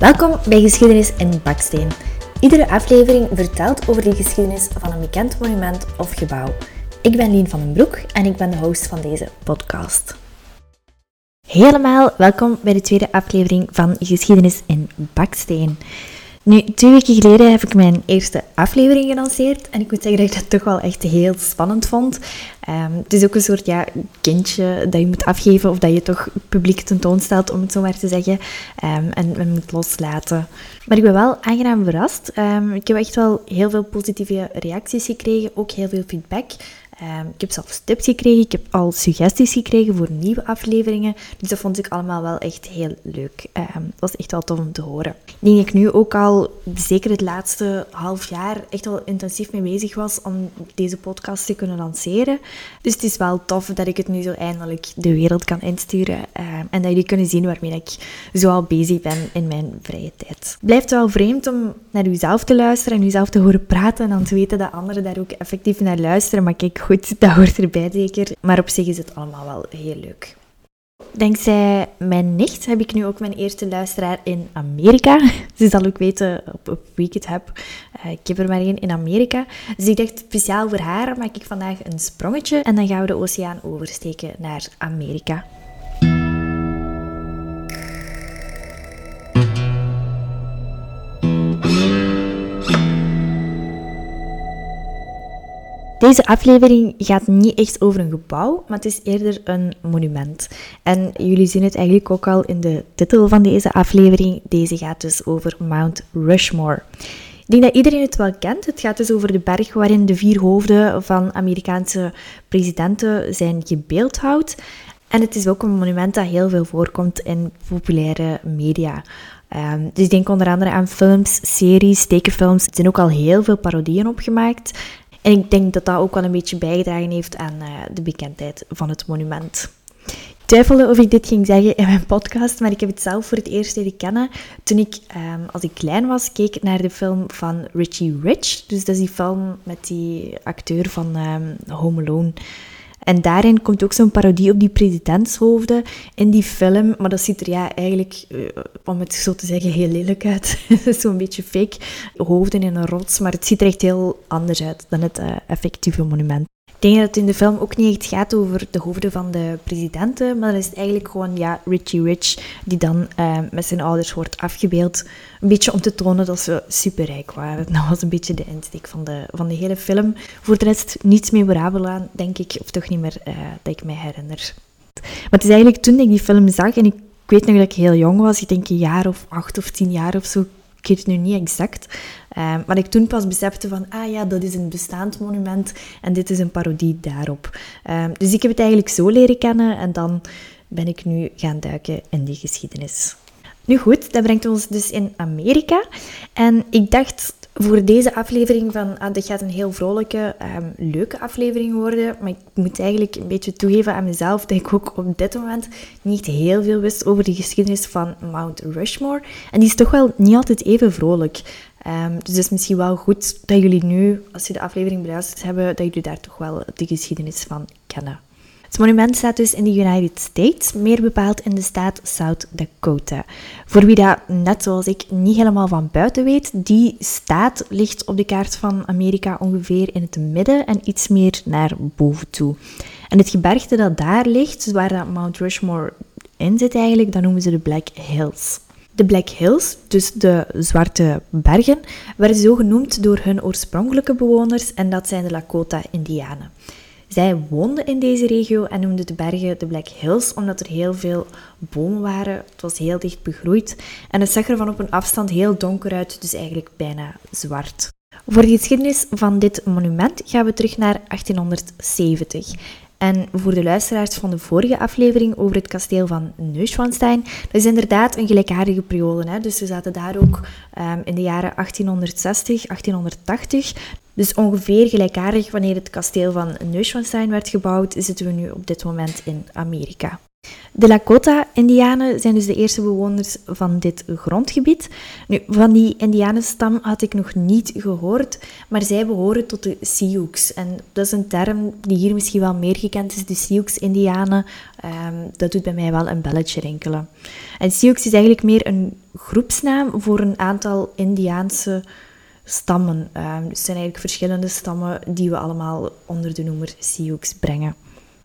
Welkom bij Geschiedenis in Baksteen. Iedere aflevering vertelt over de geschiedenis van een bekend monument of gebouw. Ik ben Lien van den Broek en ik ben de host van deze podcast. Helemaal welkom bij de tweede aflevering van Geschiedenis in Baksteen. Nu, twee weken geleden heb ik mijn eerste aflevering gelanceerd en ik moet zeggen dat ik dat toch wel echt heel spannend vond. Ehm, het is ook een soort ja, kindje dat je moet afgeven of dat je toch publiek tentoonstelt, om het zo maar te zeggen, um, en, en moet loslaten. Maar ik ben wel aangenaam verrast. Um, ik heb echt wel heel veel positieve reacties gekregen, ook heel veel feedback. Um, ik heb zelfs tips gekregen, ik heb al suggesties gekregen voor nieuwe afleveringen. Dus dat vond ik allemaal wel echt heel leuk. Um, was echt wel tof om te horen. Ik denk dat ik nu ook al, zeker het laatste half jaar, echt al intensief mee bezig was om deze podcast te kunnen lanceren. Dus het is wel tof dat ik het nu zo eindelijk de wereld kan insturen. Um, en dat jullie kunnen zien waarmee ik zo al bezig ben in mijn vrije tijd. Blijft wel vreemd om naar uzelf te luisteren en uzelf te horen praten en dan te weten dat anderen daar ook effectief naar luisteren. Maar kijk, goed, dat hoort erbij zeker. Maar op zich is het allemaal wel heel leuk. Dankzij mijn nicht heb ik nu ook mijn eerste luisteraar in Amerika. Ze zal ook weten op, op wie ik het heb. Uh, ik heb er maar één in Amerika. Dus ik dacht, speciaal voor haar maak ik vandaag een sprongetje. En dan gaan we de oceaan oversteken naar Amerika. Deze aflevering gaat niet echt over een gebouw, maar het is eerder een monument. En jullie zien het eigenlijk ook al in de titel van deze aflevering. Deze gaat dus over Mount Rushmore. Ik denk dat iedereen het wel kent. Het gaat dus over de berg waarin de vier hoofden van Amerikaanse presidenten zijn gebeeldhouwd. En het is ook een monument dat heel veel voorkomt in populaire media. Um, dus ik denk onder andere aan films, series, tekenfilms. Er zijn ook al heel veel parodieën opgemaakt. En ik denk dat dat ook wel een beetje bijgedragen heeft aan uh, de bekendheid van het monument. Ik twijfelde of ik dit ging zeggen in mijn podcast, maar ik heb het zelf voor het eerst leren kennen toen ik, um, als ik klein was, keek naar de film van Richie Rich. Dus dat is die film met die acteur van um, Home Alone. En daarin komt ook zo'n parodie op die presidentshoofden in die film. Maar dat ziet er ja eigenlijk, uh, om het zo te zeggen, heel lelijk uit. Zo'n beetje fake hoofden in een rots. Maar het ziet er echt heel anders uit dan het uh, effectieve monument. Ik denk dat het in de film ook niet echt gaat over de hoofden van de presidenten, maar dan is het eigenlijk gewoon ja, Richie Rich die dan uh, met zijn ouders wordt afgebeeld. Een beetje om te tonen dat ze superrijk waren. Dat was een beetje de insteek van de, van de hele film. Voor de rest niets memorabel aan, denk ik, of toch niet meer uh, dat ik mij herinner. Maar het is eigenlijk toen ik die film zag en ik weet nog dat ik heel jong was, ik denk een jaar of acht of tien jaar of zo, ik weet het nu niet exact. Um, maar ik toen pas besefte van, ah ja, dat is een bestaand monument en dit is een parodie daarop. Um, dus ik heb het eigenlijk zo leren kennen en dan ben ik nu gaan duiken in die geschiedenis. Nu goed, dat brengt ons dus in Amerika. En ik dacht voor deze aflevering van, ah, dit gaat een heel vrolijke, um, leuke aflevering worden. Maar ik moet eigenlijk een beetje toegeven aan mezelf dat ik ook op dit moment niet heel veel wist over de geschiedenis van Mount Rushmore. En die is toch wel niet altijd even vrolijk. Um, dus het is misschien wel goed dat jullie nu, als je de aflevering beluisterd hebben, dat jullie daar toch wel de geschiedenis van kennen. Het monument staat dus in de United States, meer bepaald in de staat South Dakota. Voor wie dat, net zoals ik, niet helemaal van buiten weet, die staat ligt op de kaart van Amerika ongeveer in het midden en iets meer naar boven toe. En het gebergte dat daar ligt, waar dat Mount Rushmore in zit eigenlijk, dat noemen ze de Black Hills. De Black Hills, dus de Zwarte Bergen, werden zo genoemd door hun oorspronkelijke bewoners en dat zijn de Lakota-Indianen. Zij woonden in deze regio en noemden de bergen de Black Hills omdat er heel veel bomen waren. Het was heel dicht begroeid en het zag er van op een afstand heel donker uit, dus eigenlijk bijna zwart. Voor de geschiedenis van dit monument gaan we terug naar 1870. En voor de luisteraars van de vorige aflevering over het kasteel van Neuschwanstein, dat is inderdaad een gelijkaardige periode. Hè? Dus we zaten daar ook um, in de jaren 1860, 1880. Dus ongeveer gelijkaardig wanneer het kasteel van Neuschwanstein werd gebouwd, zitten we nu op dit moment in Amerika. De Lakota-Indianen zijn dus de eerste bewoners van dit grondgebied. Nu, van die Indianenstam had ik nog niet gehoord, maar zij behoren tot de Sioux. En dat is een term die hier misschien wel meer gekend is, de Sioux-Indianen. Ehm, dat doet bij mij wel een belletje rinkelen. En Sioux is eigenlijk meer een groepsnaam voor een aantal Indiaanse stammen. Um, dus het zijn eigenlijk verschillende stammen die we allemaal onder de noemer Sioux brengen.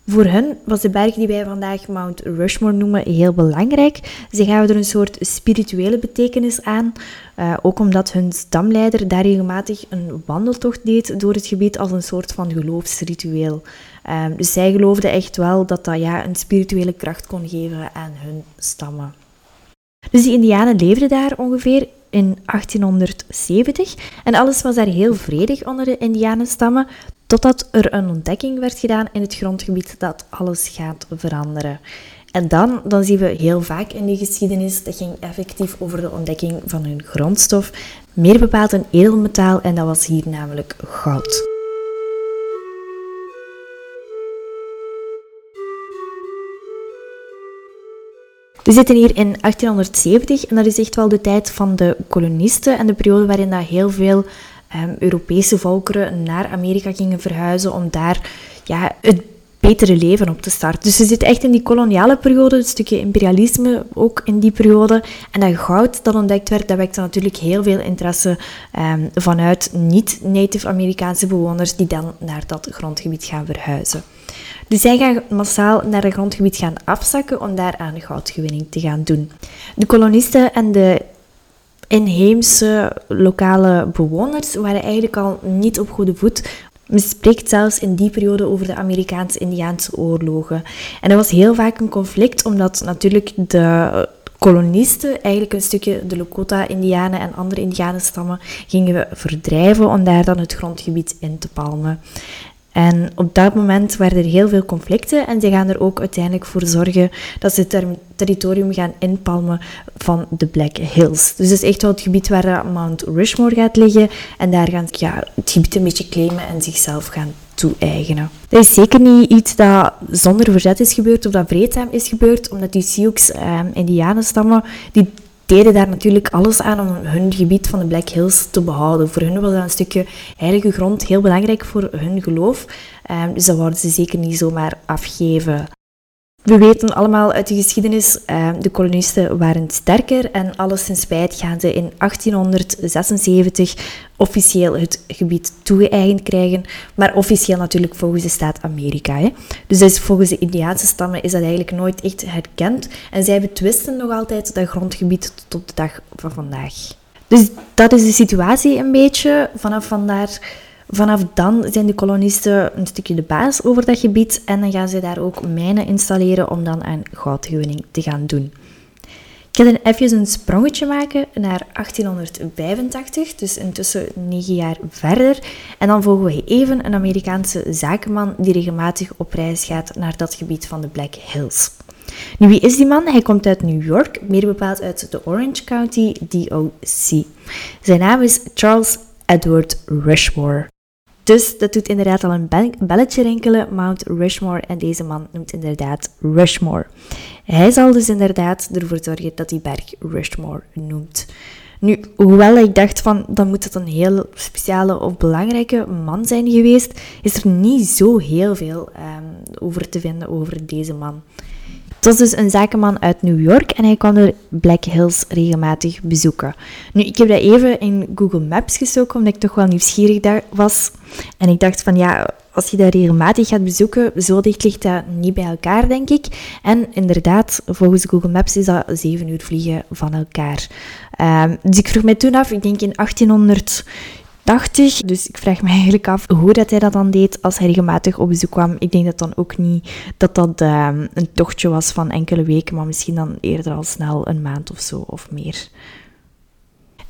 Voor hen was de berg die wij vandaag Mount Rushmore noemen heel belangrijk. Ze gaven er een soort spirituele betekenis aan, uh, ook omdat hun stamleider daar regelmatig een wandeltocht deed door het gebied als een soort van geloofsritueel. Uh, dus zij geloofden echt wel dat dat ja, een spirituele kracht kon geven aan hun stammen. Dus die indianen leefden daar ongeveer in 1870 en alles was daar heel vredig onder de indianenstammen, totdat er een ontdekking werd gedaan in het grondgebied dat alles gaat veranderen. En dan, dan zien we heel vaak in de geschiedenis, dat ging effectief over de ontdekking van hun grondstof, meer bepaald een edelmetaal en dat was hier namelijk goud. We zitten hier in 1870 en dat is echt wel de tijd van de kolonisten en de periode waarin dat heel veel um, Europese volkeren naar Amerika gingen verhuizen om daar ja, het betere leven op te starten. Dus ze zitten echt in die koloniale periode, een stukje imperialisme ook in die periode. En dat goud dat ontdekt werd, dat wekte natuurlijk heel veel interesse um, vanuit niet-native Amerikaanse bewoners die dan naar dat grondgebied gaan verhuizen. Dus zij gaan massaal naar het grondgebied gaan afzakken om daar aan goudgewinning te gaan doen. De kolonisten en de inheemse lokale bewoners waren eigenlijk al niet op goede voet. Men spreekt zelfs in die periode over de Amerikaanse-Indiaanse oorlogen. En dat was heel vaak een conflict, omdat natuurlijk de kolonisten eigenlijk een stukje de Lakota-Indianen en andere Indianenstammen gingen verdrijven om daar dan het grondgebied in te palmen. En op dat moment waren er heel veel conflicten en ze gaan er ook uiteindelijk voor zorgen dat ze het territorium gaan inpalmen van de Black Hills. Dus het is echt wel het gebied waar Mount Rushmore gaat liggen en daar gaan ze ja, het gebied een beetje claimen en zichzelf gaan toe-eigenen. Dat is zeker niet iets dat zonder verzet is gebeurd of dat vreedzaam is gebeurd, omdat die Sioux, eh, indianenstammen, die deden daar natuurlijk alles aan om hun gebied van de Black Hills te behouden. Voor hun was dat een stukje heilige grond heel belangrijk voor hun geloof. Um, dus dat wouden ze zeker niet zomaar afgeven. We weten allemaal uit de geschiedenis, uh, de kolonisten waren sterker en alles in spijt gaan ze in 1876 officieel het gebied toegeëigend krijgen, maar officieel natuurlijk volgens de staat Amerika. Hè. Dus, volgens de Indiaanse stammen is dat eigenlijk nooit echt herkend en zij betwisten nog altijd dat grondgebied tot de dag van vandaag. Dus dat is de situatie een beetje. Vanaf vandaar Vanaf dan zijn de kolonisten een stukje de baas over dat gebied en dan gaan ze daar ook mijnen installeren om dan aan goudgewinning te gaan doen. Ik ga dan even een sprongetje maken naar 1885, dus intussen negen jaar verder. En dan volgen we even een Amerikaanse zakenman die regelmatig op reis gaat naar dat gebied van de Black Hills. Nu, wie is die man? Hij komt uit New York, meer bepaald uit de Orange County DOC. Zijn naam is Charles Edward Rushmore. Dus dat doet inderdaad al een belletje rinkelen, Mount Rushmore. En deze man noemt inderdaad Rushmore. Hij zal dus inderdaad ervoor zorgen dat die berg Rushmore noemt. Nu, hoewel ik dacht van, dan moet het een heel speciale of belangrijke man zijn geweest, is er niet zo heel veel um, over te vinden over deze man. Het was dus een zakenman uit New York en hij kwam de Black Hills regelmatig bezoeken. Nu, ik heb dat even in Google Maps gestoken, omdat ik toch wel nieuwsgierig daar was. En ik dacht van, ja, als je dat regelmatig gaat bezoeken, zo dicht ligt dat niet bij elkaar, denk ik. En inderdaad, volgens Google Maps is dat zeven uur vliegen van elkaar. Um, dus ik vroeg mij toen af, ik denk in 1800, 80. Dus ik vraag me eigenlijk af hoe dat hij dat dan deed als hij regelmatig op bezoek kwam. Ik denk dat dan ook niet dat dat um, een tochtje was van enkele weken, maar misschien dan eerder al snel een maand of zo of meer.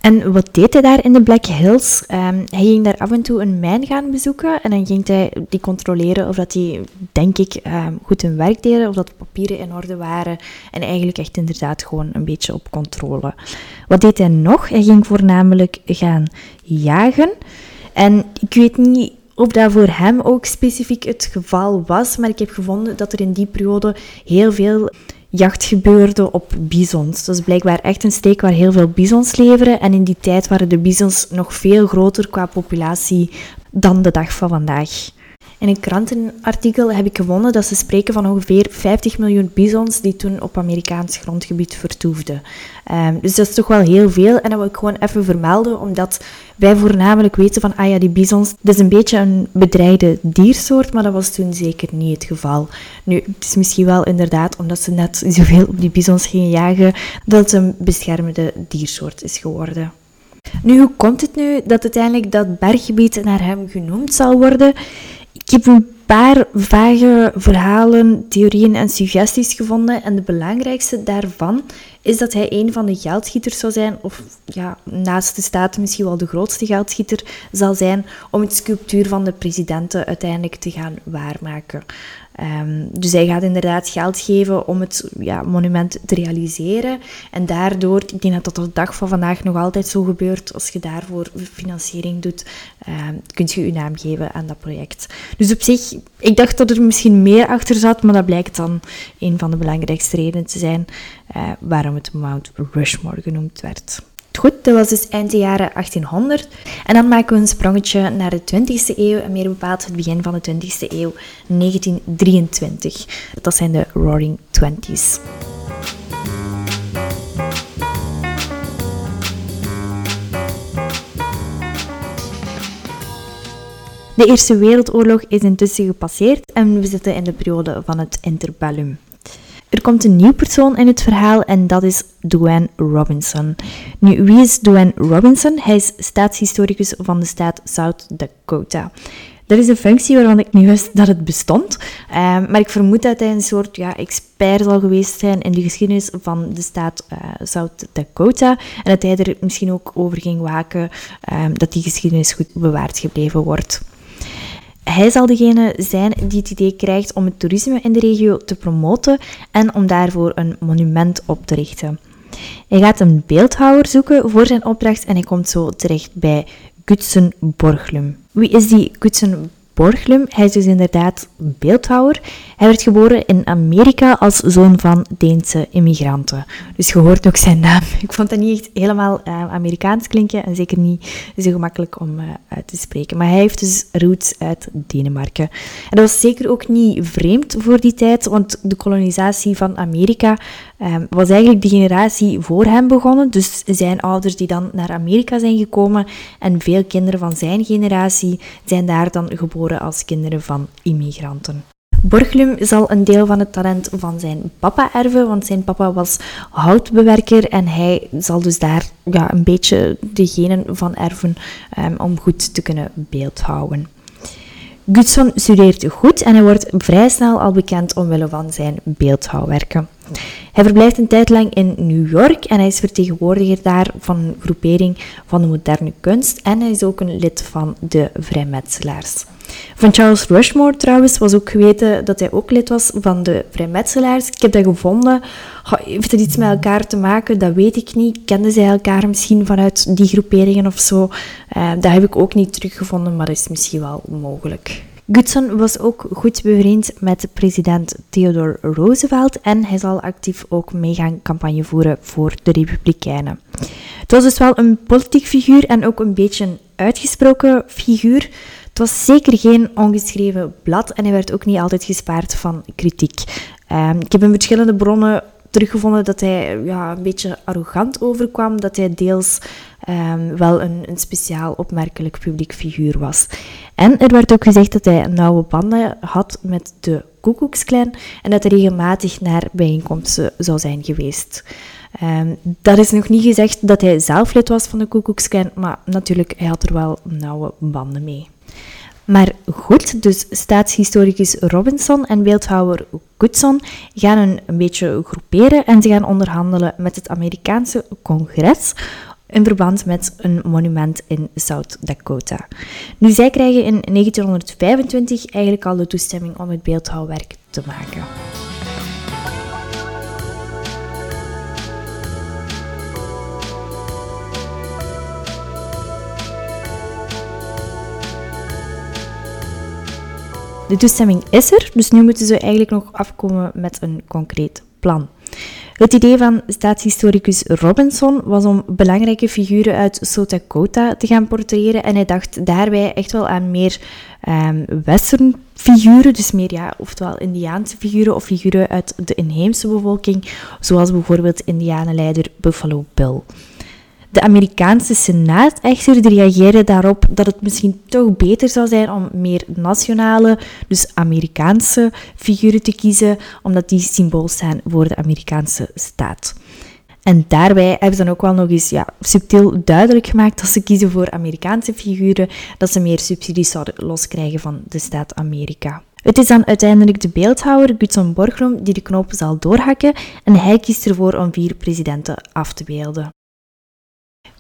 En wat deed hij daar in de Black Hills? Um, hij ging daar af en toe een mijn gaan bezoeken en dan ging hij die controleren of dat die, denk ik, um, goed hun werk deden, of dat de papieren in orde waren. En eigenlijk echt inderdaad gewoon een beetje op controle. Wat deed hij nog? Hij ging voornamelijk gaan jagen. En ik weet niet of dat voor hem ook specifiek het geval was, maar ik heb gevonden dat er in die periode heel veel jacht gebeurde op bizons. Is blijkbaar echt een steek waar heel veel bizons leveren. En in die tijd waren de bizons nog veel groter qua populatie dan de dag van vandaag. In een krantenartikel heb ik gevonden dat ze spreken van ongeveer 50 miljoen bizons die toen op Amerikaans grondgebied vertoefden. Um, dus dat is toch wel heel veel. En dat wil ik gewoon even vermelden, omdat wij voornamelijk weten van, ah ja, die bizons, dat is een beetje een bedreigde diersoort, maar dat was toen zeker niet het geval. Nu, het is misschien wel inderdaad omdat ze net zoveel op die bizons gingen jagen, dat het een beschermde diersoort is geworden. Nu, hoe komt het nu dat uiteindelijk dat berggebied naar hem genoemd zal worden? Ik heb een paar vage verhalen, theorieën en suggesties gevonden. En de belangrijkste daarvan is dat hij een van de geldschieters zou zijn, of ja, naast de staat misschien wel de grootste geldschieter zal zijn, om het sculptuur van de presidenten uiteindelijk te gaan waarmaken. Um, dus hij gaat inderdaad geld geven om het ja, monument te realiseren. En daardoor, ik denk dat dat tot de dag van vandaag nog altijd zo gebeurt, als je daarvoor financiering doet, um, kun je je naam geven aan dat project. Dus op zich, ik dacht dat er misschien meer achter zat, maar dat blijkt dan een van de belangrijkste redenen te zijn uh, waarom het Mount Rushmore genoemd werd. Goed, dat was dus eind de jaren 1800. En dan maken we een sprongetje naar de 20e eeuw, en meer bepaald het begin van de 20e eeuw, 1923. Dat zijn de Roaring Twenties. De Eerste Wereldoorlog is intussen gepasseerd en we zitten in de periode van het interbellum. Er komt een nieuw persoon in het verhaal en dat is Duane Robinson. Nu, wie is Duane Robinson? Hij is staatshistoricus van de staat South Dakota. Dat is een functie waarvan ik niet wist dat het bestond. Ehm, maar ik vermoed dat hij een soort ja, expert zal geweest zijn in de geschiedenis van de staat uh, South Dakota. En dat hij er misschien ook over ging waken um, dat die geschiedenis goed bewaard gebleven wordt. Hij zal degene zijn die het idee krijgt om het toerisme in de regio te promoten en om daarvoor een monument op te richten. Hij gaat een beeldhouwer zoeken voor zijn opdracht en hij komt zo terecht bij Gutsen Borglum. Wie is die Gutsen Borglum. Hij is dus inderdaad beeldhouwer. Hij werd geboren in Amerika als zoon van Deense immigranten. Dus je hoort ook zijn naam. Ik vond dat niet echt helemaal uh, Amerikaans klinken en zeker niet zo gemakkelijk om uh, uit te spreken. Maar hij heeft dus roots uit Denemarken. En dat was zeker ook niet vreemd voor die tijd, want de kolonisatie van Amerika um, was eigenlijk de generatie voor hem begonnen. Dus zijn ouders die dan naar Amerika zijn gekomen en veel kinderen van zijn generatie zijn daar dan geboren als kinderen van immigranten. Borglum zal een deel van het talent van zijn papa erven, want zijn papa was houtbewerker en hij zal dus daar ja, een beetje de genen van erven um, om goed te kunnen beeldhouden. Gutson studeert goed en hij wordt vrij snel al bekend omwille van zijn beeldhouwwerken. Hij verblijft een tijd lang in New York en hij is vertegenwoordiger daar van een groepering van de moderne kunst en hij is ook een lid van de vrijmetselaars. Van Charles Rushmore trouwens was ook geweten dat hij ook lid was van de vrijmetselaars. Ik heb dat gevonden. heeft het iets met elkaar te maken? Dat weet ik niet. Kenden zij elkaar misschien vanuit die groeperingen of zo? Uh, dat heb ik ook niet teruggevonden, maar dat is misschien wel mogelijk. Goodson was ook goed bevriend met president Theodore Roosevelt en hij zal actief ook mee gaan campagne voeren voor de Republikeinen. Het was dus wel een politiek figuur en ook een beetje een uitgesproken figuur. Het was zeker geen ongeschreven blad en hij werd ook niet altijd gespaard van kritiek. Um, ik heb in verschillende bronnen teruggevonden dat hij ja, een beetje arrogant overkwam, dat hij deels um, wel een, een speciaal opmerkelijk publiek figuur was. En er werd ook gezegd dat hij nauwe banden had met de Koekoeksklan en dat hij regelmatig naar bijeenkomsten zou zijn geweest. Um, dat is nog niet gezegd dat hij zelf lid was van de Koekoeksklan, maar natuurlijk, hij had er wel nauwe banden mee. Maar goed, dus staatshistoricus Robinson en beeldhouwer Goodson gaan een beetje groeperen en ze gaan onderhandelen met het Amerikaanse congres in verband met een monument in South Dakota. Nu, zij krijgen in 1925 eigenlijk al de toestemming om het beeldhouwwerk te maken. De toestemming is er, dus nu moeten ze eigenlijk nog afkomen met een concreet plan. Het idee van staatshistoricus Robinson was om belangrijke figuren uit South Dakota te gaan portrayeren en hij dacht daarbij echt wel aan meer um, western figuren, dus meer ja, oftewel Indiaanse figuren of figuren uit de inheemse bevolking, zoals bijvoorbeeld Indianenleider Buffalo Bill. De Amerikaanse Senaat echter reageerde daarop dat het misschien toch beter zou zijn om meer nationale, dus Amerikaanse figuren te kiezen, omdat die symbool staan voor de Amerikaanse staat. En daarbij hebben ze dan ook wel nog eens ja, subtiel duidelijk gemaakt dat ze kiezen voor Amerikaanse figuren, dat ze meer subsidies zouden loskrijgen van de staat Amerika. Het is dan uiteindelijk de beeldhouwer Gutson Borglum die de knop zal doorhakken en hij kiest ervoor om vier presidenten af te beelden.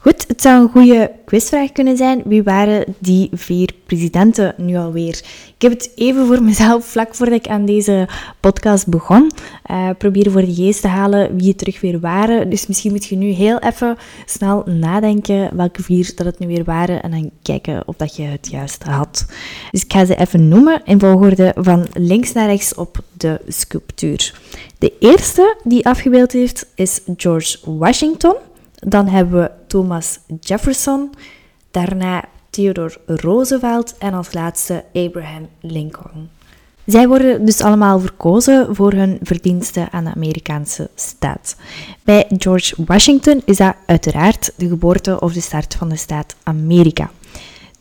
Goed, het zou een goede quizvraag kunnen zijn. Wie waren die vier presidenten nu alweer? Ik heb het even voor mezelf, vlak voordat ik aan deze podcast begon, uh, proberen voor de geest te halen wie het terug weer waren. Dus misschien moet je nu heel even snel nadenken welke vier dat het nu weer waren en dan kijken of dat je het juist had. Dus ik ga ze even noemen in volgorde van links naar rechts op de sculptuur. De eerste die afgebeeld heeft is George Washington. Dan hebben we Thomas Jefferson, daarna Theodore Roosevelt en als laatste Abraham Lincoln. Zij worden dus allemaal verkozen voor hun verdiensten aan de Amerikaanse staat. Bij George Washington is dat uiteraard de geboorte of de start van de staat Amerika.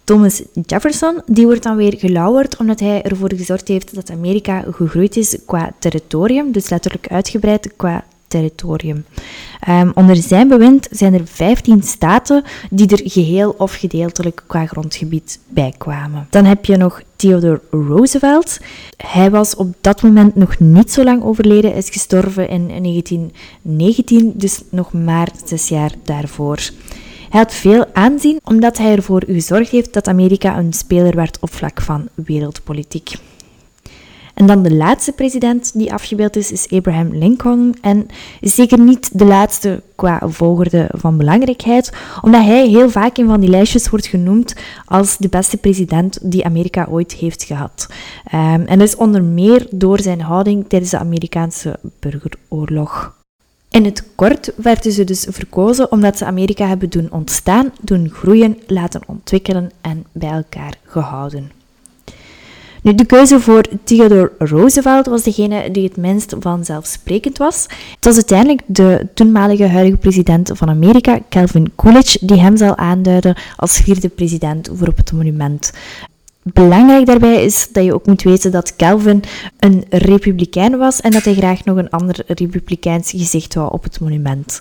Thomas Jefferson die wordt dan weer gelauwerd omdat hij ervoor gezorgd heeft dat Amerika gegroeid is qua territorium, dus letterlijk uitgebreid qua territorium. Um, onder zijn bewind zijn er 15 staten die er geheel of gedeeltelijk qua grondgebied bij kwamen. Dan heb je nog Theodore Roosevelt. Hij was op dat moment nog niet zo lang overleden, hij is gestorven in 1919, dus nog maar zes jaar daarvoor. Hij had veel aanzien omdat hij ervoor gezorgd heeft dat Amerika een speler werd op vlak van wereldpolitiek. En dan de laatste president die afgebeeld is, is Abraham Lincoln. En is zeker niet de laatste qua volgorde van belangrijkheid, omdat hij heel vaak in van die lijstjes wordt genoemd als de beste president die Amerika ooit heeft gehad. Um, en dat is onder meer door zijn houding tijdens de Amerikaanse burgeroorlog. In het kort werden ze dus verkozen omdat ze Amerika hebben doen ontstaan, doen groeien, laten ontwikkelen en bij elkaar gehouden. Nu, de keuze voor Theodore Roosevelt was degene die het minst vanzelfsprekend was. Het was uiteindelijk de toenmalige huidige president van Amerika, Calvin Coolidge, die hem zal aanduiden als vierde president voor op het monument. Belangrijk daarbij is dat je ook moet weten dat Calvin een republikein was en dat hij graag nog een ander republikeins gezicht wou op het monument.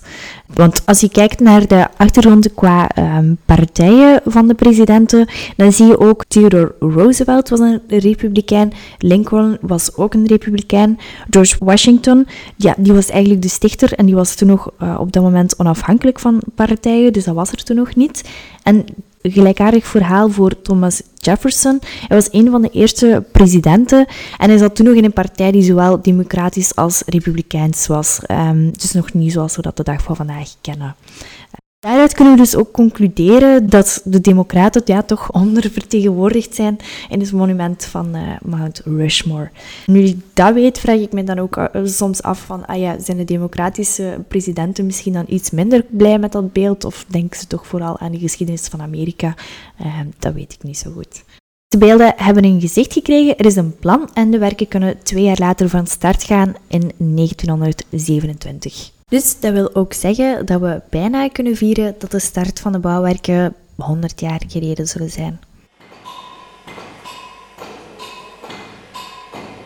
Want als je kijkt naar de achtergrond qua um, partijen van de presidenten, dan zie je ook Theodore Roosevelt was een republikein, Lincoln was ook een republikein, George Washington, ja, die was eigenlijk de stichter en die was toen nog uh, op dat moment onafhankelijk van partijen, dus dat was er toen nog niet. En gelijkaardig verhaal voor Thomas Jefferson. Hij was een van de eerste presidenten en hij zat toen nog in een partij die zowel democratisch als republikeins was. Um, dus nog niet zoals we dat de dag van vandaag kennen. Daaruit kunnen we dus ook concluderen dat de democraten ja, toch ondervertegenwoordigd zijn in het monument van uh, Mount Rushmore. Nu ik dat weet, vraag ik me dan ook uh, soms af van, ah ja, zijn de democratische presidenten misschien dan iets minder blij met dat beeld? Of denken ze toch vooral aan de geschiedenis van Amerika? Uh, dat weet ik niet zo goed. De beelden hebben een gezicht gekregen, er is een plan en de werken kunnen twee jaar later van start gaan in 1927. Dus dat wil ook zeggen dat we bijna kunnen vieren dat de start van de bouwwerken 100 jaar geleden zullen zijn.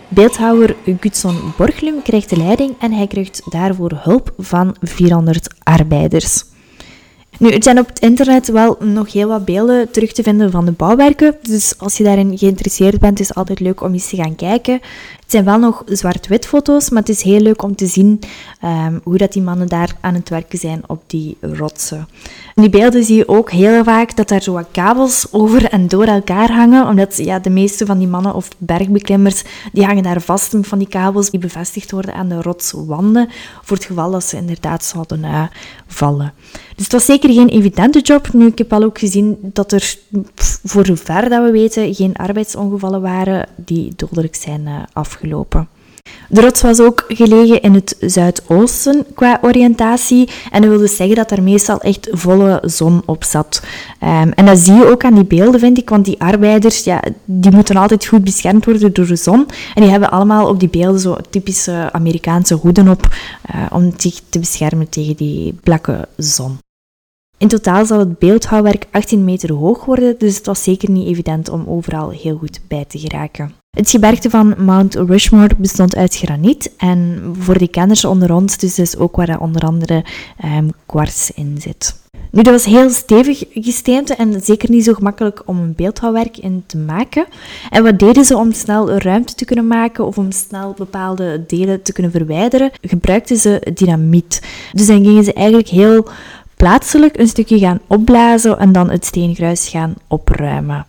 Beeldhouwer Gutson Borglum krijgt de leiding en hij krijgt daarvoor hulp van 400 arbeiders. Nu, er zijn op het internet wel nog heel wat beelden terug te vinden van de bouwwerken. Dus als je daarin geïnteresseerd bent, is het altijd leuk om eens te gaan kijken. Het zijn wel nog zwart-wit foto's, maar het is heel leuk om te zien ehm, hoe dat die mannen daar aan het werken zijn op die rotsen. In die beelden zie je ook heel vaak dat daar zo wat kabels over en door elkaar hangen, omdat ja, de meeste van die mannen of bergbeklimmers, die hangen daar vast van die kabels die bevestigd worden aan de rotswanden, voor het geval dat ze inderdaad zouden uh, vallen. Dus het was zeker geen evidente job. Nu, ik heb al ook gezien dat er, voor zover dat we weten, geen arbeidsongevallen waren die dodelijk zijn uh. De rots was ook gelegen in het zuidoosten qua oriëntatie. En dat wilde zeggen dat er meestal echt volle zon op zat. Um, en dat zie je ook aan die beelden, vind ik. Want die arbeiders, ja, die moeten altijd goed beschermd worden door de zon. En die hebben allemaal op die beelden zo typische Amerikaanse hoeden op. Uh, om zich te beschermen tegen die blakke zon. In totaal zal het beeldhouwwerk 18 meter hoog worden, dus het was zeker niet evident om overal heel goed bij te geraken. Het gebergte van Mount Rushmore bestond uit graniet en voor de kenners onder ons, dus, dus ook waar onder andere um, kwarts in zit. Nu, dat was heel stevig gesteente en zeker niet zo gemakkelijk om een beeldhouwwerk in te maken. En wat deden ze om snel ruimte te kunnen maken of om snel bepaalde delen te kunnen verwijderen? Gebruikten ze dynamiet. Dus dan gingen ze eigenlijk heel plaatselijk een stukje gaan opblazen en dan het steengruis gaan opruimen.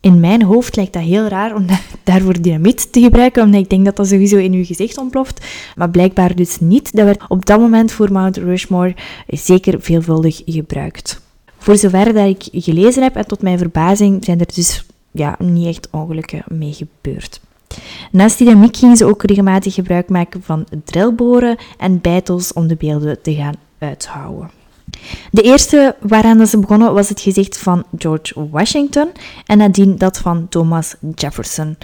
In mijn hoofd lijkt dat heel raar om daarvoor dynamiet te gebruiken, omdat ik denk dat dat sowieso in uw gezicht ontploft. Maar blijkbaar dus niet. Dat werd op dat moment voor Mount Rushmore zeker veelvuldig gebruikt. Voor zover dat ik gelezen heb, en tot mijn verbazing, zijn er dus ja, niet echt ongelukken mee gebeurd. Naast dynamiek gingen ze ook regelmatig gebruik maken van drillboren en bijtels om de beelden te gaan uithouden. De eerste waaraan ze begonnen was het gezicht van George Washington en nadien dat van Thomas Jefferson.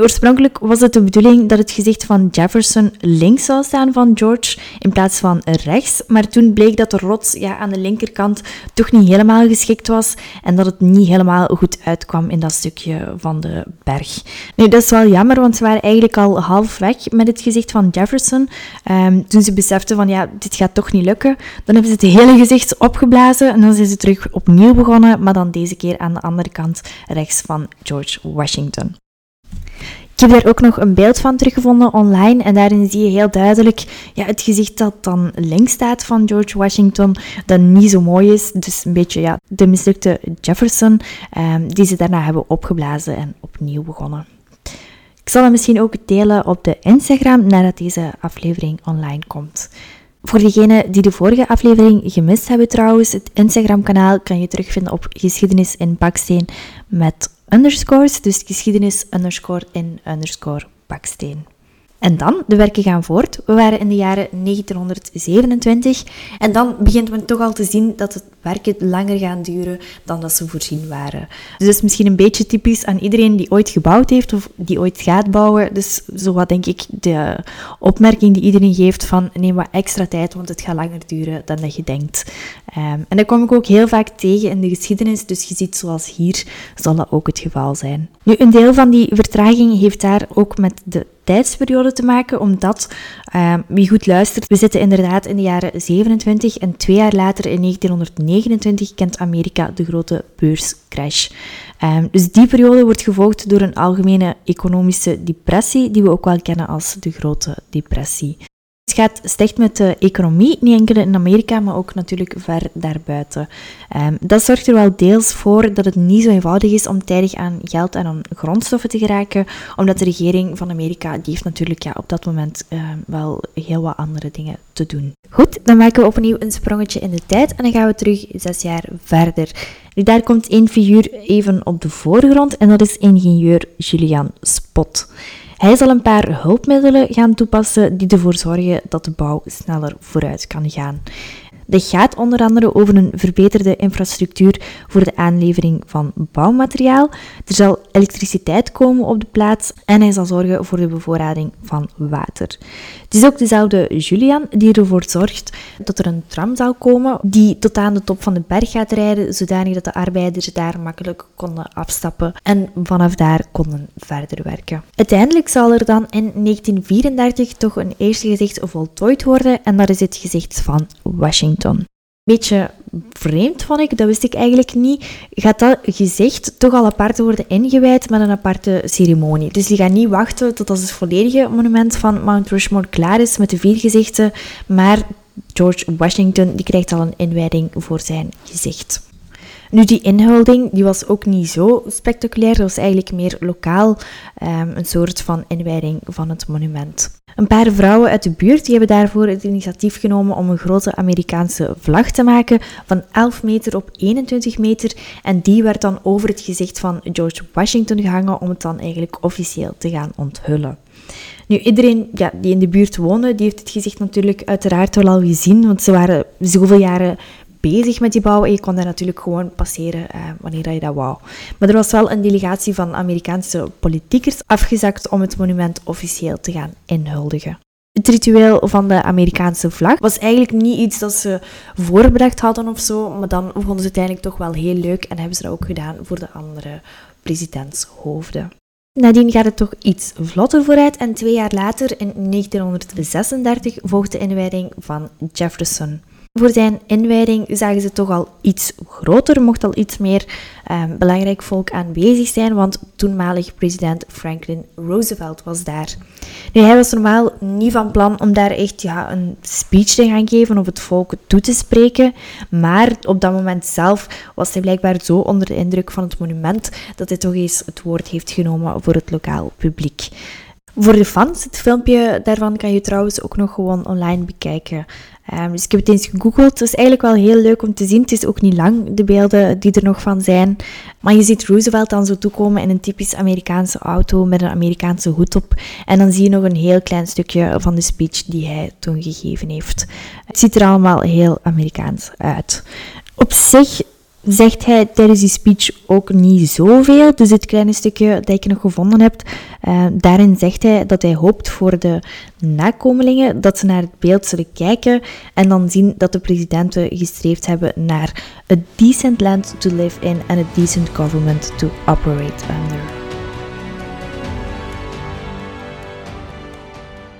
Oorspronkelijk was het de bedoeling dat het gezicht van Jefferson links zou staan van George in plaats van rechts, maar toen bleek dat de rots ja, aan de linkerkant toch niet helemaal geschikt was en dat het niet helemaal goed uitkwam in dat stukje van de berg. Dat is wel jammer, want ze waren eigenlijk al half weg met het gezicht van Jefferson. Um, toen ze beseften van ja, dit gaat toch niet lukken, dan hebben ze het hele gezicht opgeblazen en dan zijn ze terug opnieuw begonnen, maar dan deze keer aan de andere kant rechts van George Washington. Ik heb daar ook nog een beeld van teruggevonden online en daarin zie je heel duidelijk ja, het gezicht dat dan links staat van George Washington, dat niet zo mooi is. Dus een beetje ja, de mislukte Jefferson, um, die ze daarna hebben opgeblazen en opnieuw begonnen. Ik zal het misschien ook delen op de Instagram nadat deze aflevering online komt. Voor degenen die de vorige aflevering gemist hebben trouwens, het Instagram-kanaal kan je terugvinden op geschiedenis in baksteen met underscores, dus geschiedenis underscore in underscore baksteen. En dan, de werken gaan voort. We waren in de jaren 1927 en dan begint men toch al te zien dat het werken langer gaan duren dan dat ze voorzien waren. Dus dat is misschien een beetje typisch aan iedereen die ooit gebouwd heeft of die ooit gaat bouwen. Dus zo wat denk ik de opmerking die iedereen geeft van neem wat extra tijd, want het gaat langer duren dan dat je denkt. Um, en dat kom ik ook heel vaak tegen in de geschiedenis, dus je ziet zoals hier zal dat ook het geval zijn. Nu, een deel van die vertraging heeft daar ook met de tijdsperiode te maken, omdat, uh, wie goed luistert, we zitten inderdaad in de jaren 27 en twee jaar later, in 1929, kent Amerika de grote beurscrash. Um, dus die periode wordt gevolgd door een algemene economische depressie, die we ook wel kennen als de Grote Depressie. Het gaat slecht met de economie, niet enkel in Amerika, maar ook natuurlijk ver daarbuiten. Um, dat zorgt er wel deels voor dat het niet zo eenvoudig is om tijdig aan geld en aan grondstoffen te geraken, omdat de regering van Amerika, die heeft natuurlijk ja, op dat moment um, wel heel wat andere dingen te doen. Goed, dan maken we opnieuw een sprongetje in de tijd en dan gaan we terug zes jaar verder. Daar komt één figuur even op de voorgrond en dat is ingenieur Julian Spot. Hij zal een paar hulpmiddelen gaan toepassen die ervoor zorgen dat de bouw sneller vooruit kan gaan. Dit gaat onder andere over een verbeterde infrastructuur voor de aanlevering van bouwmateriaal. Er zal elektriciteit komen op de plaats en hij zal zorgen voor de bevoorrading van water. Het is ook dezelfde Julian die ervoor zorgt dat er een tram zal komen die tot aan de top van de berg gaat rijden, zodanig dat de arbeiders daar makkelijk konden afstappen en vanaf daar konden verder werken. Uiteindelijk zal er dan in 1934 toch een eerste gezicht voltooid worden en dat is het gezicht van Washington. Beetje vreemd, vond ik. Dat wist ik eigenlijk niet. Gaat dat gezicht toch al apart worden ingewijd met een aparte ceremonie. Dus die gaan niet wachten tot als het volledige monument van Mount Rushmore klaar is met de vier gezichten. Maar George Washington die krijgt al een inwijding voor zijn gezicht. Nu, die inhouding die was ook niet zo spectaculair. Dat was eigenlijk meer lokaal um, een soort van inwijding van het monument. Een paar vrouwen uit de buurt die hebben daarvoor het initiatief genomen om een grote Amerikaanse vlag te maken van 11 meter op 21 meter. En die werd dan over het gezicht van George Washington gehangen om het dan eigenlijk officieel te gaan onthullen. Nu, iedereen ja, die in de buurt woonde, die heeft het gezicht natuurlijk uiteraard wel al gezien, want ze waren zoveel jaren bezig met die bouw en je kon daar natuurlijk gewoon passeren eh, wanneer je dat wou. Maar er was wel een delegatie van Amerikaanse politiekers afgezakt om het monument officieel te gaan inhuldigen. Het ritueel van de Amerikaanse vlag was eigenlijk niet iets dat ze voorbedacht hadden of zo, maar dan vonden ze uiteindelijk toch wel heel leuk en hebben ze dat ook gedaan voor de andere presidentshoofden. Nadien gaat het toch iets vlotter vooruit en twee jaar later, in 1936, volgt de inwijding van Jefferson. Voor zijn inwijding zagen ze toch al iets groter, mocht al iets meer um, belangrijk volk aanwezig zijn, want toenmalig president Franklin Roosevelt was daar. Nu, hij was normaal niet van plan om daar echt ja, een speech te gaan geven of het volk toe te spreken, maar op dat moment zelf was hij blijkbaar zo onder de indruk van het monument dat hij toch eens het woord heeft genomen voor het lokaal publiek. Voor de fans, het filmpje daarvan kan je trouwens ook nog gewoon online bekijken. Um, dus ik heb het eens gegoogeld. Het is eigenlijk wel heel leuk om te zien. Het is ook niet lang, de beelden die er nog van zijn. Maar je ziet Roosevelt dan zo toekomen in een typisch Amerikaanse auto met een Amerikaanse hoed op. En dan zie je nog een heel klein stukje van de speech die hij toen gegeven heeft. Het ziet er allemaal heel Amerikaans uit. Op zich zegt hij tijdens die speech ook niet zoveel. Dus het kleine stukje dat ik nog gevonden heb, uh, daarin zegt hij dat hij hoopt voor de nakomelingen dat ze naar het beeld zullen kijken en dan zien dat de presidenten gestreefd hebben naar a decent land to live in and a decent government to operate under.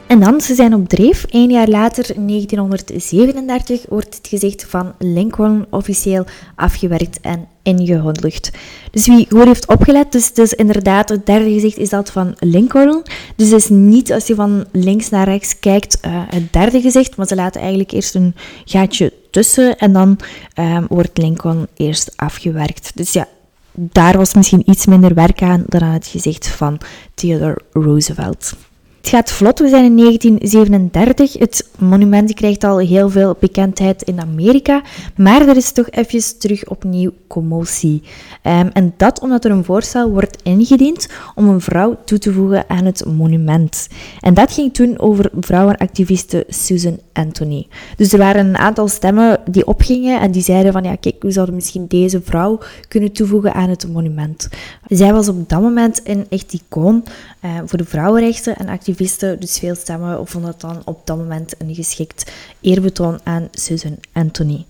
En dan, ze zijn op dreef. Een jaar later, 1937, wordt het gezicht van Lincoln officieel afgewerkt en ingehuldigd. Dus wie goed heeft opgelet, dus, dus inderdaad, het derde gezicht is dat van Lincoln. Dus het is niet als je van links naar rechts kijkt uh, het derde gezicht, maar ze laten eigenlijk eerst een gaatje tussen en dan um, wordt Lincoln eerst afgewerkt. Dus ja, daar was misschien iets minder werk aan dan aan het gezicht van Theodore Roosevelt. Het gaat vlot, we zijn in 1937. Het monument krijgt al heel veel bekendheid in Amerika, maar er is toch even terug opnieuw commotie. Um, en dat omdat er een voorstel wordt ingediend om een vrouw toe te voegen aan het monument. En dat ging toen over vrouwenactiviste Susan Anthony. Dus er waren een aantal stemmen die opgingen en die zeiden van ja, kijk, we zouden misschien deze vrouw kunnen toevoegen aan het monument. Zij was op dat moment een echt icoon uh, voor de vrouwenrechten en activisten dus veel stemmen vonden het dan op dat moment een geschikt eerbetoon aan Susan Anthony.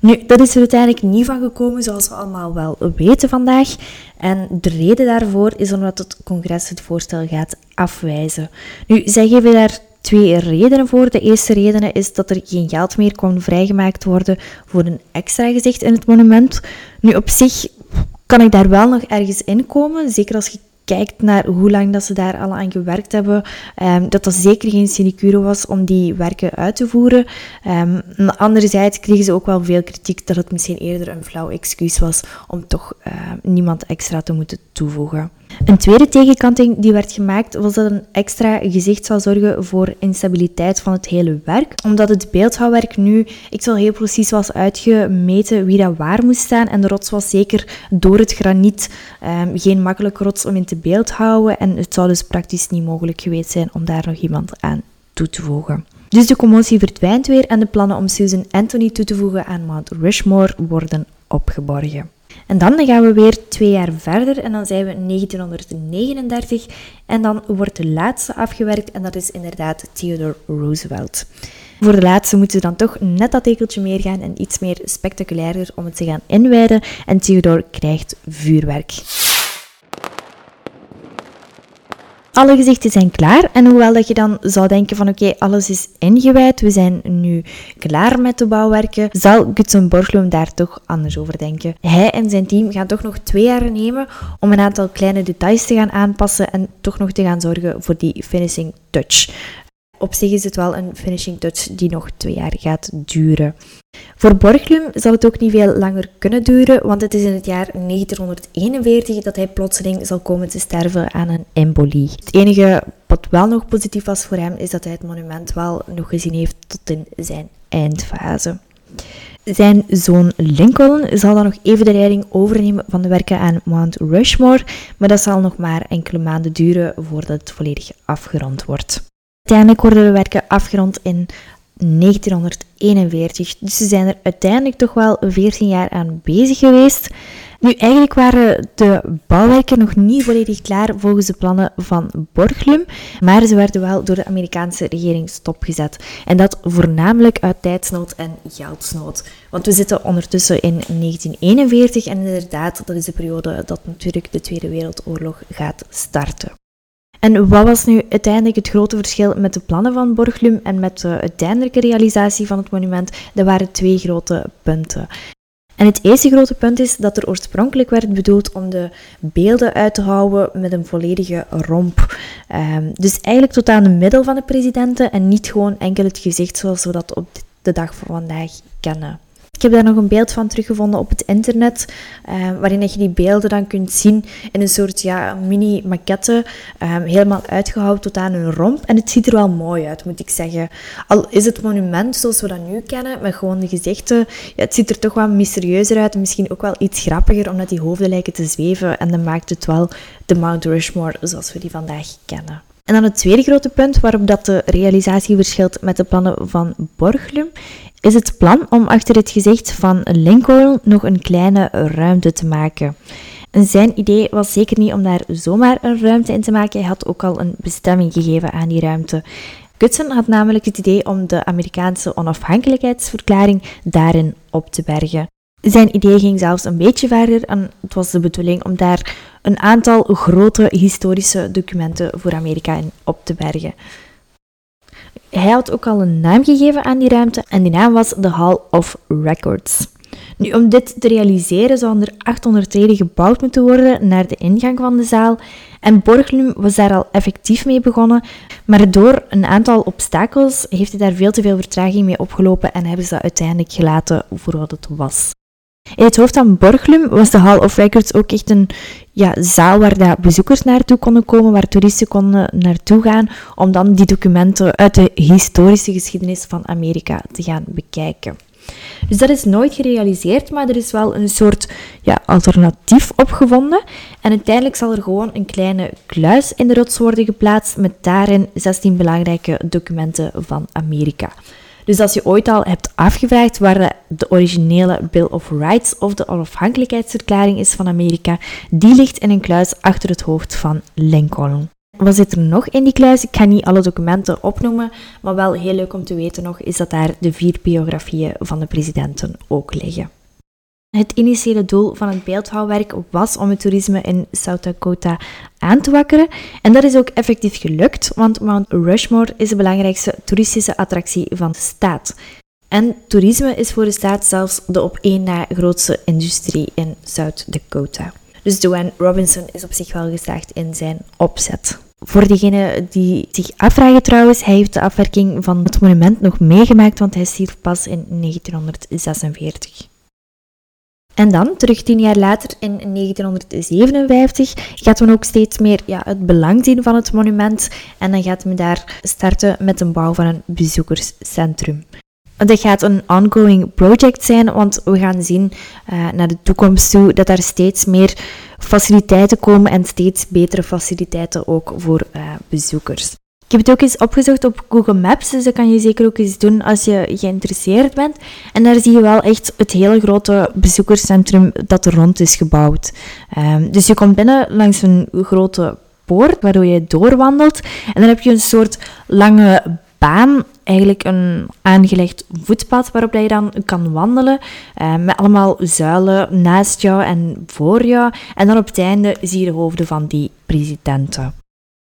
Nu, dat is er uiteindelijk niet van gekomen, zoals we allemaal wel weten vandaag. En de reden daarvoor is omdat het congres het voorstel gaat afwijzen. Nu, zij geven daar twee redenen voor. De eerste reden is dat er geen geld meer kon vrijgemaakt worden voor een extra gezicht in het monument. Nu, op zich kan ik daar wel nog ergens in komen, zeker als je kijkt naar hoe lang dat ze daar al aan gewerkt hebben, um, dat dat zeker geen sinecure was om die werken uit te voeren. Um, anderzijds kregen ze ook wel veel kritiek dat het misschien eerder een flauw excuus was om toch uh, niemand extra te moeten toevoegen. Een tweede tegenkanting die werd gemaakt was dat een extra gezicht zou zorgen voor instabiliteit van het hele werk. Omdat het beeldhouwwerk nu ik zal heel precies was uitgemeten wie dat waar moest staan. En de rots was zeker door het graniet um, geen makkelijke rots om in te beeldhouden. En het zou dus praktisch niet mogelijk geweest zijn om daar nog iemand aan toe te voegen. Dus de commotie verdwijnt weer en de plannen om Susan Anthony toe te voegen aan Mount Rushmore worden opgeborgen. En dan gaan we weer twee jaar verder en dan zijn we 1939 en dan wordt de laatste afgewerkt en dat is inderdaad Theodore Roosevelt. Voor de laatste moeten we dan toch net dat tekeltje meer gaan en iets meer spectaculairder om het te gaan inwijden en Theodore krijgt vuurwerk. Alle gezichten zijn klaar. En hoewel dat je dan zou denken van oké, alles is ingewijd, we zijn nu klaar met de bouwwerken, zal Gutsen Borglum daar toch anders over denken. Hij en zijn team gaan toch nog twee jaar nemen om een aantal kleine details te gaan aanpassen en toch nog te gaan zorgen voor die finishing touch. Op zich is het wel een finishing touch die nog twee jaar gaat duren. Voor Borglum zal het ook niet veel langer kunnen duren, want het is in het jaar 1941 dat hij plotseling zal komen te sterven aan een embolie. Het enige wat wel nog positief was voor hem, is dat hij het monument wel nog gezien heeft tot in zijn eindfase. Zijn zoon Lincoln zal dan nog even de leiding overnemen van de werken aan Mount Rushmore, maar dat zal nog maar enkele maanden duren voordat het volledig afgerond wordt. Uiteindelijk worden de werken afgerond in 1941. Dus ze zijn er uiteindelijk toch wel 14 jaar aan bezig geweest. Nu, eigenlijk waren de bouwwerken nog niet volledig klaar volgens de plannen van Borglum, maar ze werden wel door de Amerikaanse regering stopgezet. En dat voornamelijk uit tijdsnood en geldsnood. Want we zitten ondertussen in 1941 en inderdaad, dat is de periode dat natuurlijk de Tweede Wereldoorlog gaat starten. En wat was nu uiteindelijk het grote verschil met de plannen van Borglum en met de uiteindelijke realisatie van het monument? Er waren twee grote punten. En het eerste grote punt is dat er oorspronkelijk werd bedoeld om de beelden uit te houden met een volledige romp. Um, dus eigenlijk tot aan de middel van de presidenten en niet gewoon enkel het gezicht zoals we dat op de dag van vandaag kennen. Ik heb daar nog een beeld van teruggevonden op het internet, uh, waarin je die beelden dan kunt zien in een soort ja, mini-maquette, uh, helemaal uitgehouden tot aan een romp. En het ziet er wel mooi uit, moet ik zeggen. Al is het monument zoals we dat nu kennen, met gewoon de gezichten, ja, het ziet er toch wel mysterieuzer uit en misschien ook wel iets grappiger, omdat die hoofden lijken te zweven. En dan maakt het wel de Mount Rushmore zoals we die vandaag kennen. En dan het tweede grote punt waarop dat de realisatie verschilt met de plannen van Borglum, is het plan om achter het gezicht van Lincoln nog een kleine ruimte te maken. En zijn idee was zeker niet om daar zomaar een ruimte in te maken, hij had ook al een bestemming gegeven aan die ruimte. Gutsen had namelijk het idee om de Amerikaanse onafhankelijkheidsverklaring daarin op te bergen. Zijn idee ging zelfs een beetje verder en het was de bedoeling om daar een aantal grote historische documenten voor Amerika in op te bergen. Hij had ook al een naam gegeven aan die ruimte en die naam was de Hall of Records. Nu, om dit te realiseren zouden er 800 treden gebouwd moeten worden naar de ingang van de zaal. En Borglum was daar al effectief mee begonnen, maar door een aantal obstakels heeft hij daar veel te veel vertraging mee opgelopen en hebben ze dat uiteindelijk gelaten voor wat het was. In het hoofd van Borglum was de Hall of Records ook echt een ja, zaal waar dat bezoekers naartoe konden komen, waar toeristen konden naartoe gaan, om dan die documenten uit de historische geschiedenis van Amerika te gaan bekijken. Dus dat is nooit gerealiseerd, maar er is wel een soort ja, alternatief opgevonden. En uiteindelijk zal er gewoon een kleine kluis in de rots worden geplaatst met daarin 16 belangrijke documenten van Amerika. Dus als je ooit al hebt afgevraagd waar de originele Bill of Rights of de onafhankelijkheidsverklaring is van Amerika, die ligt in een kluis achter het hoofd van Lincoln. Wat zit er nog in die kluis? Ik ga niet alle documenten opnoemen, maar wel heel leuk om te weten nog is dat daar de vier biografieën van de presidenten ook liggen. Het initiële doel van het beeldhouwwerk was om het toerisme in South Dakota aan te wakkeren. En dat is ook effectief gelukt, want Mount Rushmore is de belangrijkste toeristische attractie van de staat. En toerisme is voor de staat zelfs de op één na grootste industrie in South Dakota. Dus Dwayne Robinson is op zich wel geslaagd in zijn opzet. Voor degenen die zich afvragen trouwens, hij heeft de afwerking van het monument nog meegemaakt, want hij stierf pas in 1946. En dan, terug tien jaar later, in 1957, gaat men ook steeds meer ja, het belang zien van het monument. En dan gaat men daar starten met de bouw van een bezoekerscentrum. Dat gaat een ongoing project zijn, want we gaan zien uh, naar de toekomst toe dat er steeds meer faciliteiten komen en steeds betere faciliteiten ook voor uh, bezoekers. Ik heb het ook eens opgezocht op Google Maps, dus dat kan je zeker ook eens doen als je geïnteresseerd bent. En daar zie je wel echt het hele grote bezoekerscentrum dat er rond is gebouwd. Um, dus je komt binnen langs een grote poort waardoor je doorwandelt. En dan heb je een soort lange baan, eigenlijk een aangelegd voetpad waarop je dan kan wandelen. Uh, met allemaal zuilen naast jou en voor jou. En dan op het einde zie je de hoofden van die presidenten.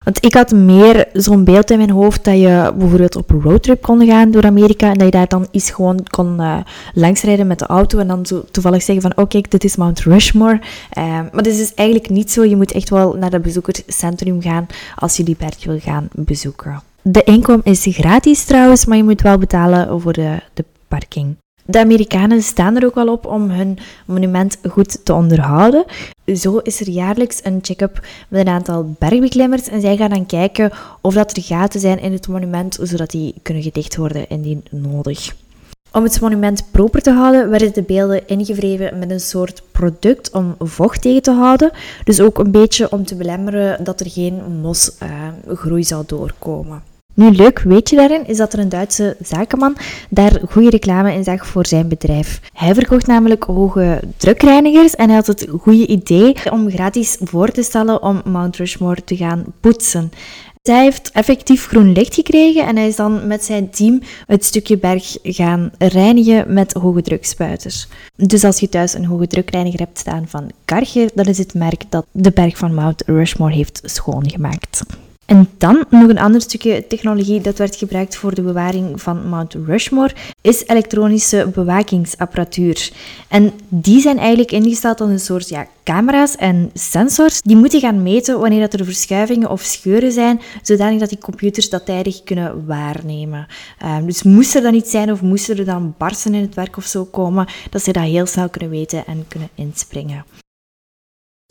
Want ik had meer zo'n beeld in mijn hoofd dat je bijvoorbeeld op een roadtrip kon gaan door Amerika en dat je daar dan eens gewoon kon uh, langsrijden met de auto en dan zo toevallig zeggen van oké, dit is Mount Rushmore. Uh, maar dat is dus eigenlijk niet zo. Je moet echt wel naar het bezoekerscentrum gaan als je die berg wil gaan bezoeken. De inkom is gratis trouwens, maar je moet wel betalen voor de, de parking. De Amerikanen staan er ook wel op om hun monument goed te onderhouden. Zo is er jaarlijks een check-up met een aantal bergbeklimmers en zij gaan dan kijken of dat er gaten zijn in het monument, zodat die kunnen gedicht worden indien nodig. Om het monument proper te houden, werden de beelden ingevreven met een soort product om vocht tegen te houden. Dus ook een beetje om te belemmeren dat er geen mosgroei uh, zou doorkomen. Nu, leuk weet je daarin is dat er een Duitse zakenman daar goede reclame in zag voor zijn bedrijf. Hij verkocht namelijk hoge drukreinigers en hij had het goede idee om gratis voor te stellen om Mount Rushmore te gaan poetsen. Hij heeft effectief groen licht gekregen en hij is dan met zijn team het stukje berg gaan reinigen met hoge drukspuiters. Dus als je thuis een hoge drukreiniger hebt staan van Karcher, dan is het merk dat de berg van Mount Rushmore heeft schoongemaakt. En dan nog een ander stukje technologie dat werd gebruikt voor de bewaring van Mount Rushmore is elektronische bewakingsapparatuur. En die zijn eigenlijk ingesteld als een soort ja, camera's en sensors die moeten gaan meten wanneer dat er verschuivingen of scheuren zijn, zodanig dat die computers dat tijdig kunnen waarnemen. Um, dus moest er dan iets zijn of moesten er dan barsten in het werk of zo komen, dat ze dat heel snel kunnen weten en kunnen inspringen.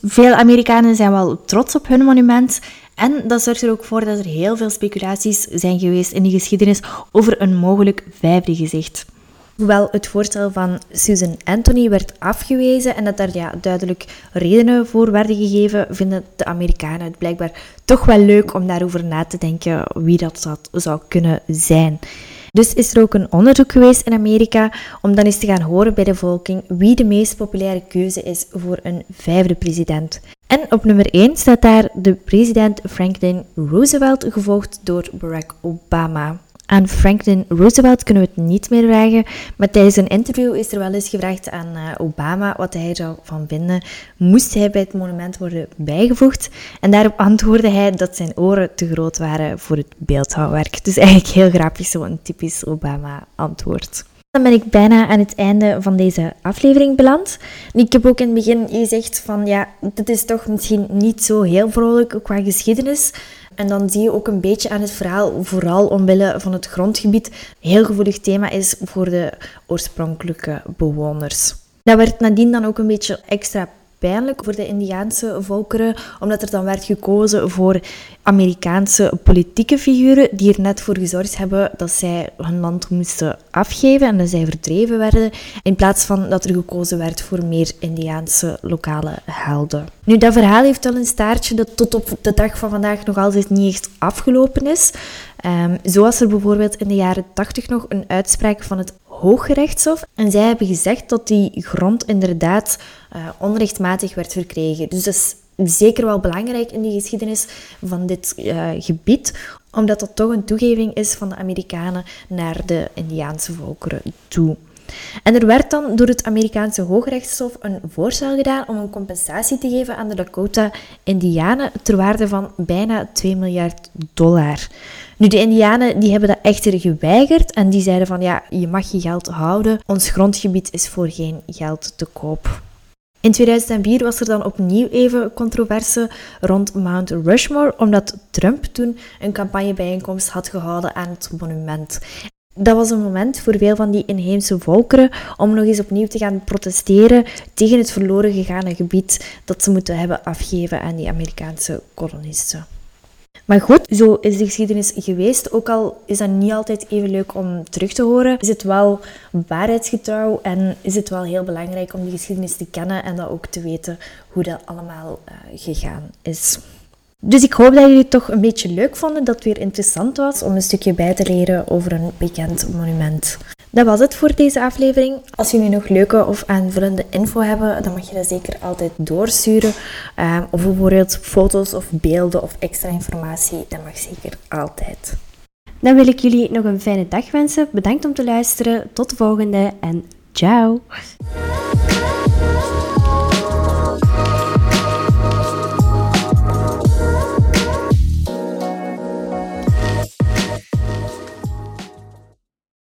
Veel Amerikanen zijn wel trots op hun monument en dat zorgt er ook voor dat er heel veel speculaties zijn geweest in de geschiedenis over een mogelijk vijfde gezicht. Hoewel het voorstel van Susan Anthony werd afgewezen en dat daar ja, duidelijk redenen voor werden gegeven, vinden de Amerikanen het blijkbaar toch wel leuk om daarover na te denken wie dat zou kunnen zijn. Dus is er ook een onderzoek geweest in Amerika om dan eens te gaan horen bij de volking wie de meest populaire keuze is voor een vijfde president. En op nummer 1 staat daar de president Franklin Roosevelt, gevolgd door Barack Obama. Aan Franklin Roosevelt kunnen we het niet meer vragen, maar tijdens een interview is er wel eens gevraagd aan eh, Obama wat hij zou van vinden. Moest hij bij het monument worden bijgevoegd? En daarop antwoordde hij dat zijn oren te groot waren voor het beeldhouwwerk. Dus eigenlijk heel grappig, zo'n typisch Obama-antwoord. Dan ben ik bijna aan het einde van deze aflevering beland. Ik heb ook in het begin gezegd van ja, dit is toch misschien niet zo heel vrolijk qua geschiedenis. En dan zie je ook een beetje aan het verhaal, vooral omwille van het grondgebied, een heel gevoelig thema is voor de oorspronkelijke bewoners. Dat werd nadien dan ook een beetje extra pijnlijk voor de Indiaanse volkeren, omdat er dan werd gekozen voor Amerikaanse politieke figuren die er net voor gezorgd hebben dat zij hun land moesten afgeven en dat zij verdreven werden, in plaats van dat er gekozen werd voor meer Indiaanse lokale helden. Nu, dat verhaal heeft wel een staartje dat tot op de dag van vandaag nog altijd niet echt afgelopen is. Um, zo was er bijvoorbeeld in de jaren 80 nog een uitspraak van het Hooggerechtshof. En zij hebben gezegd dat die grond inderdaad uh, onrechtmatig werd verkregen. Dus dat is zeker wel belangrijk in de geschiedenis van dit uh, gebied, omdat dat toch een toegeving is van de Amerikanen naar de Indiaanse volkeren toe. En er werd dan door het Amerikaanse Hoogrechtshof een voorstel gedaan om een compensatie te geven aan de Dakota-Indianen ter waarde van bijna 2 miljard dollar. Nu, de Indianen die hebben dat echter geweigerd en die zeiden van ja, je mag je geld houden, ons grondgebied is voor geen geld te koop. In 2004 was er dan opnieuw even controverse rond Mount Rushmore, omdat Trump toen een campagnebijeenkomst had gehouden aan het monument. Dat was een moment voor veel van die inheemse volkeren om nog eens opnieuw te gaan protesteren tegen het verloren gegane gebied dat ze moeten hebben afgeven aan die Amerikaanse kolonisten. Maar goed, zo is de geschiedenis geweest. Ook al is dat niet altijd even leuk om terug te horen, is het wel waarheidsgetrouw en is het wel heel belangrijk om die geschiedenis te kennen en dat ook te weten hoe dat allemaal uh, gegaan is. Dus ik hoop dat jullie het toch een beetje leuk vonden, dat het weer interessant was om een stukje bij te leren over een bekend monument. Dat was het voor deze aflevering. Als jullie nog leuke of aanvullende info hebben, dan mag je dat zeker altijd doorsturen. Um, of bijvoorbeeld foto's of beelden of extra informatie, dat mag zeker altijd. Dan wil ik jullie nog een fijne dag wensen. Bedankt om te luisteren. Tot de volgende en ciao!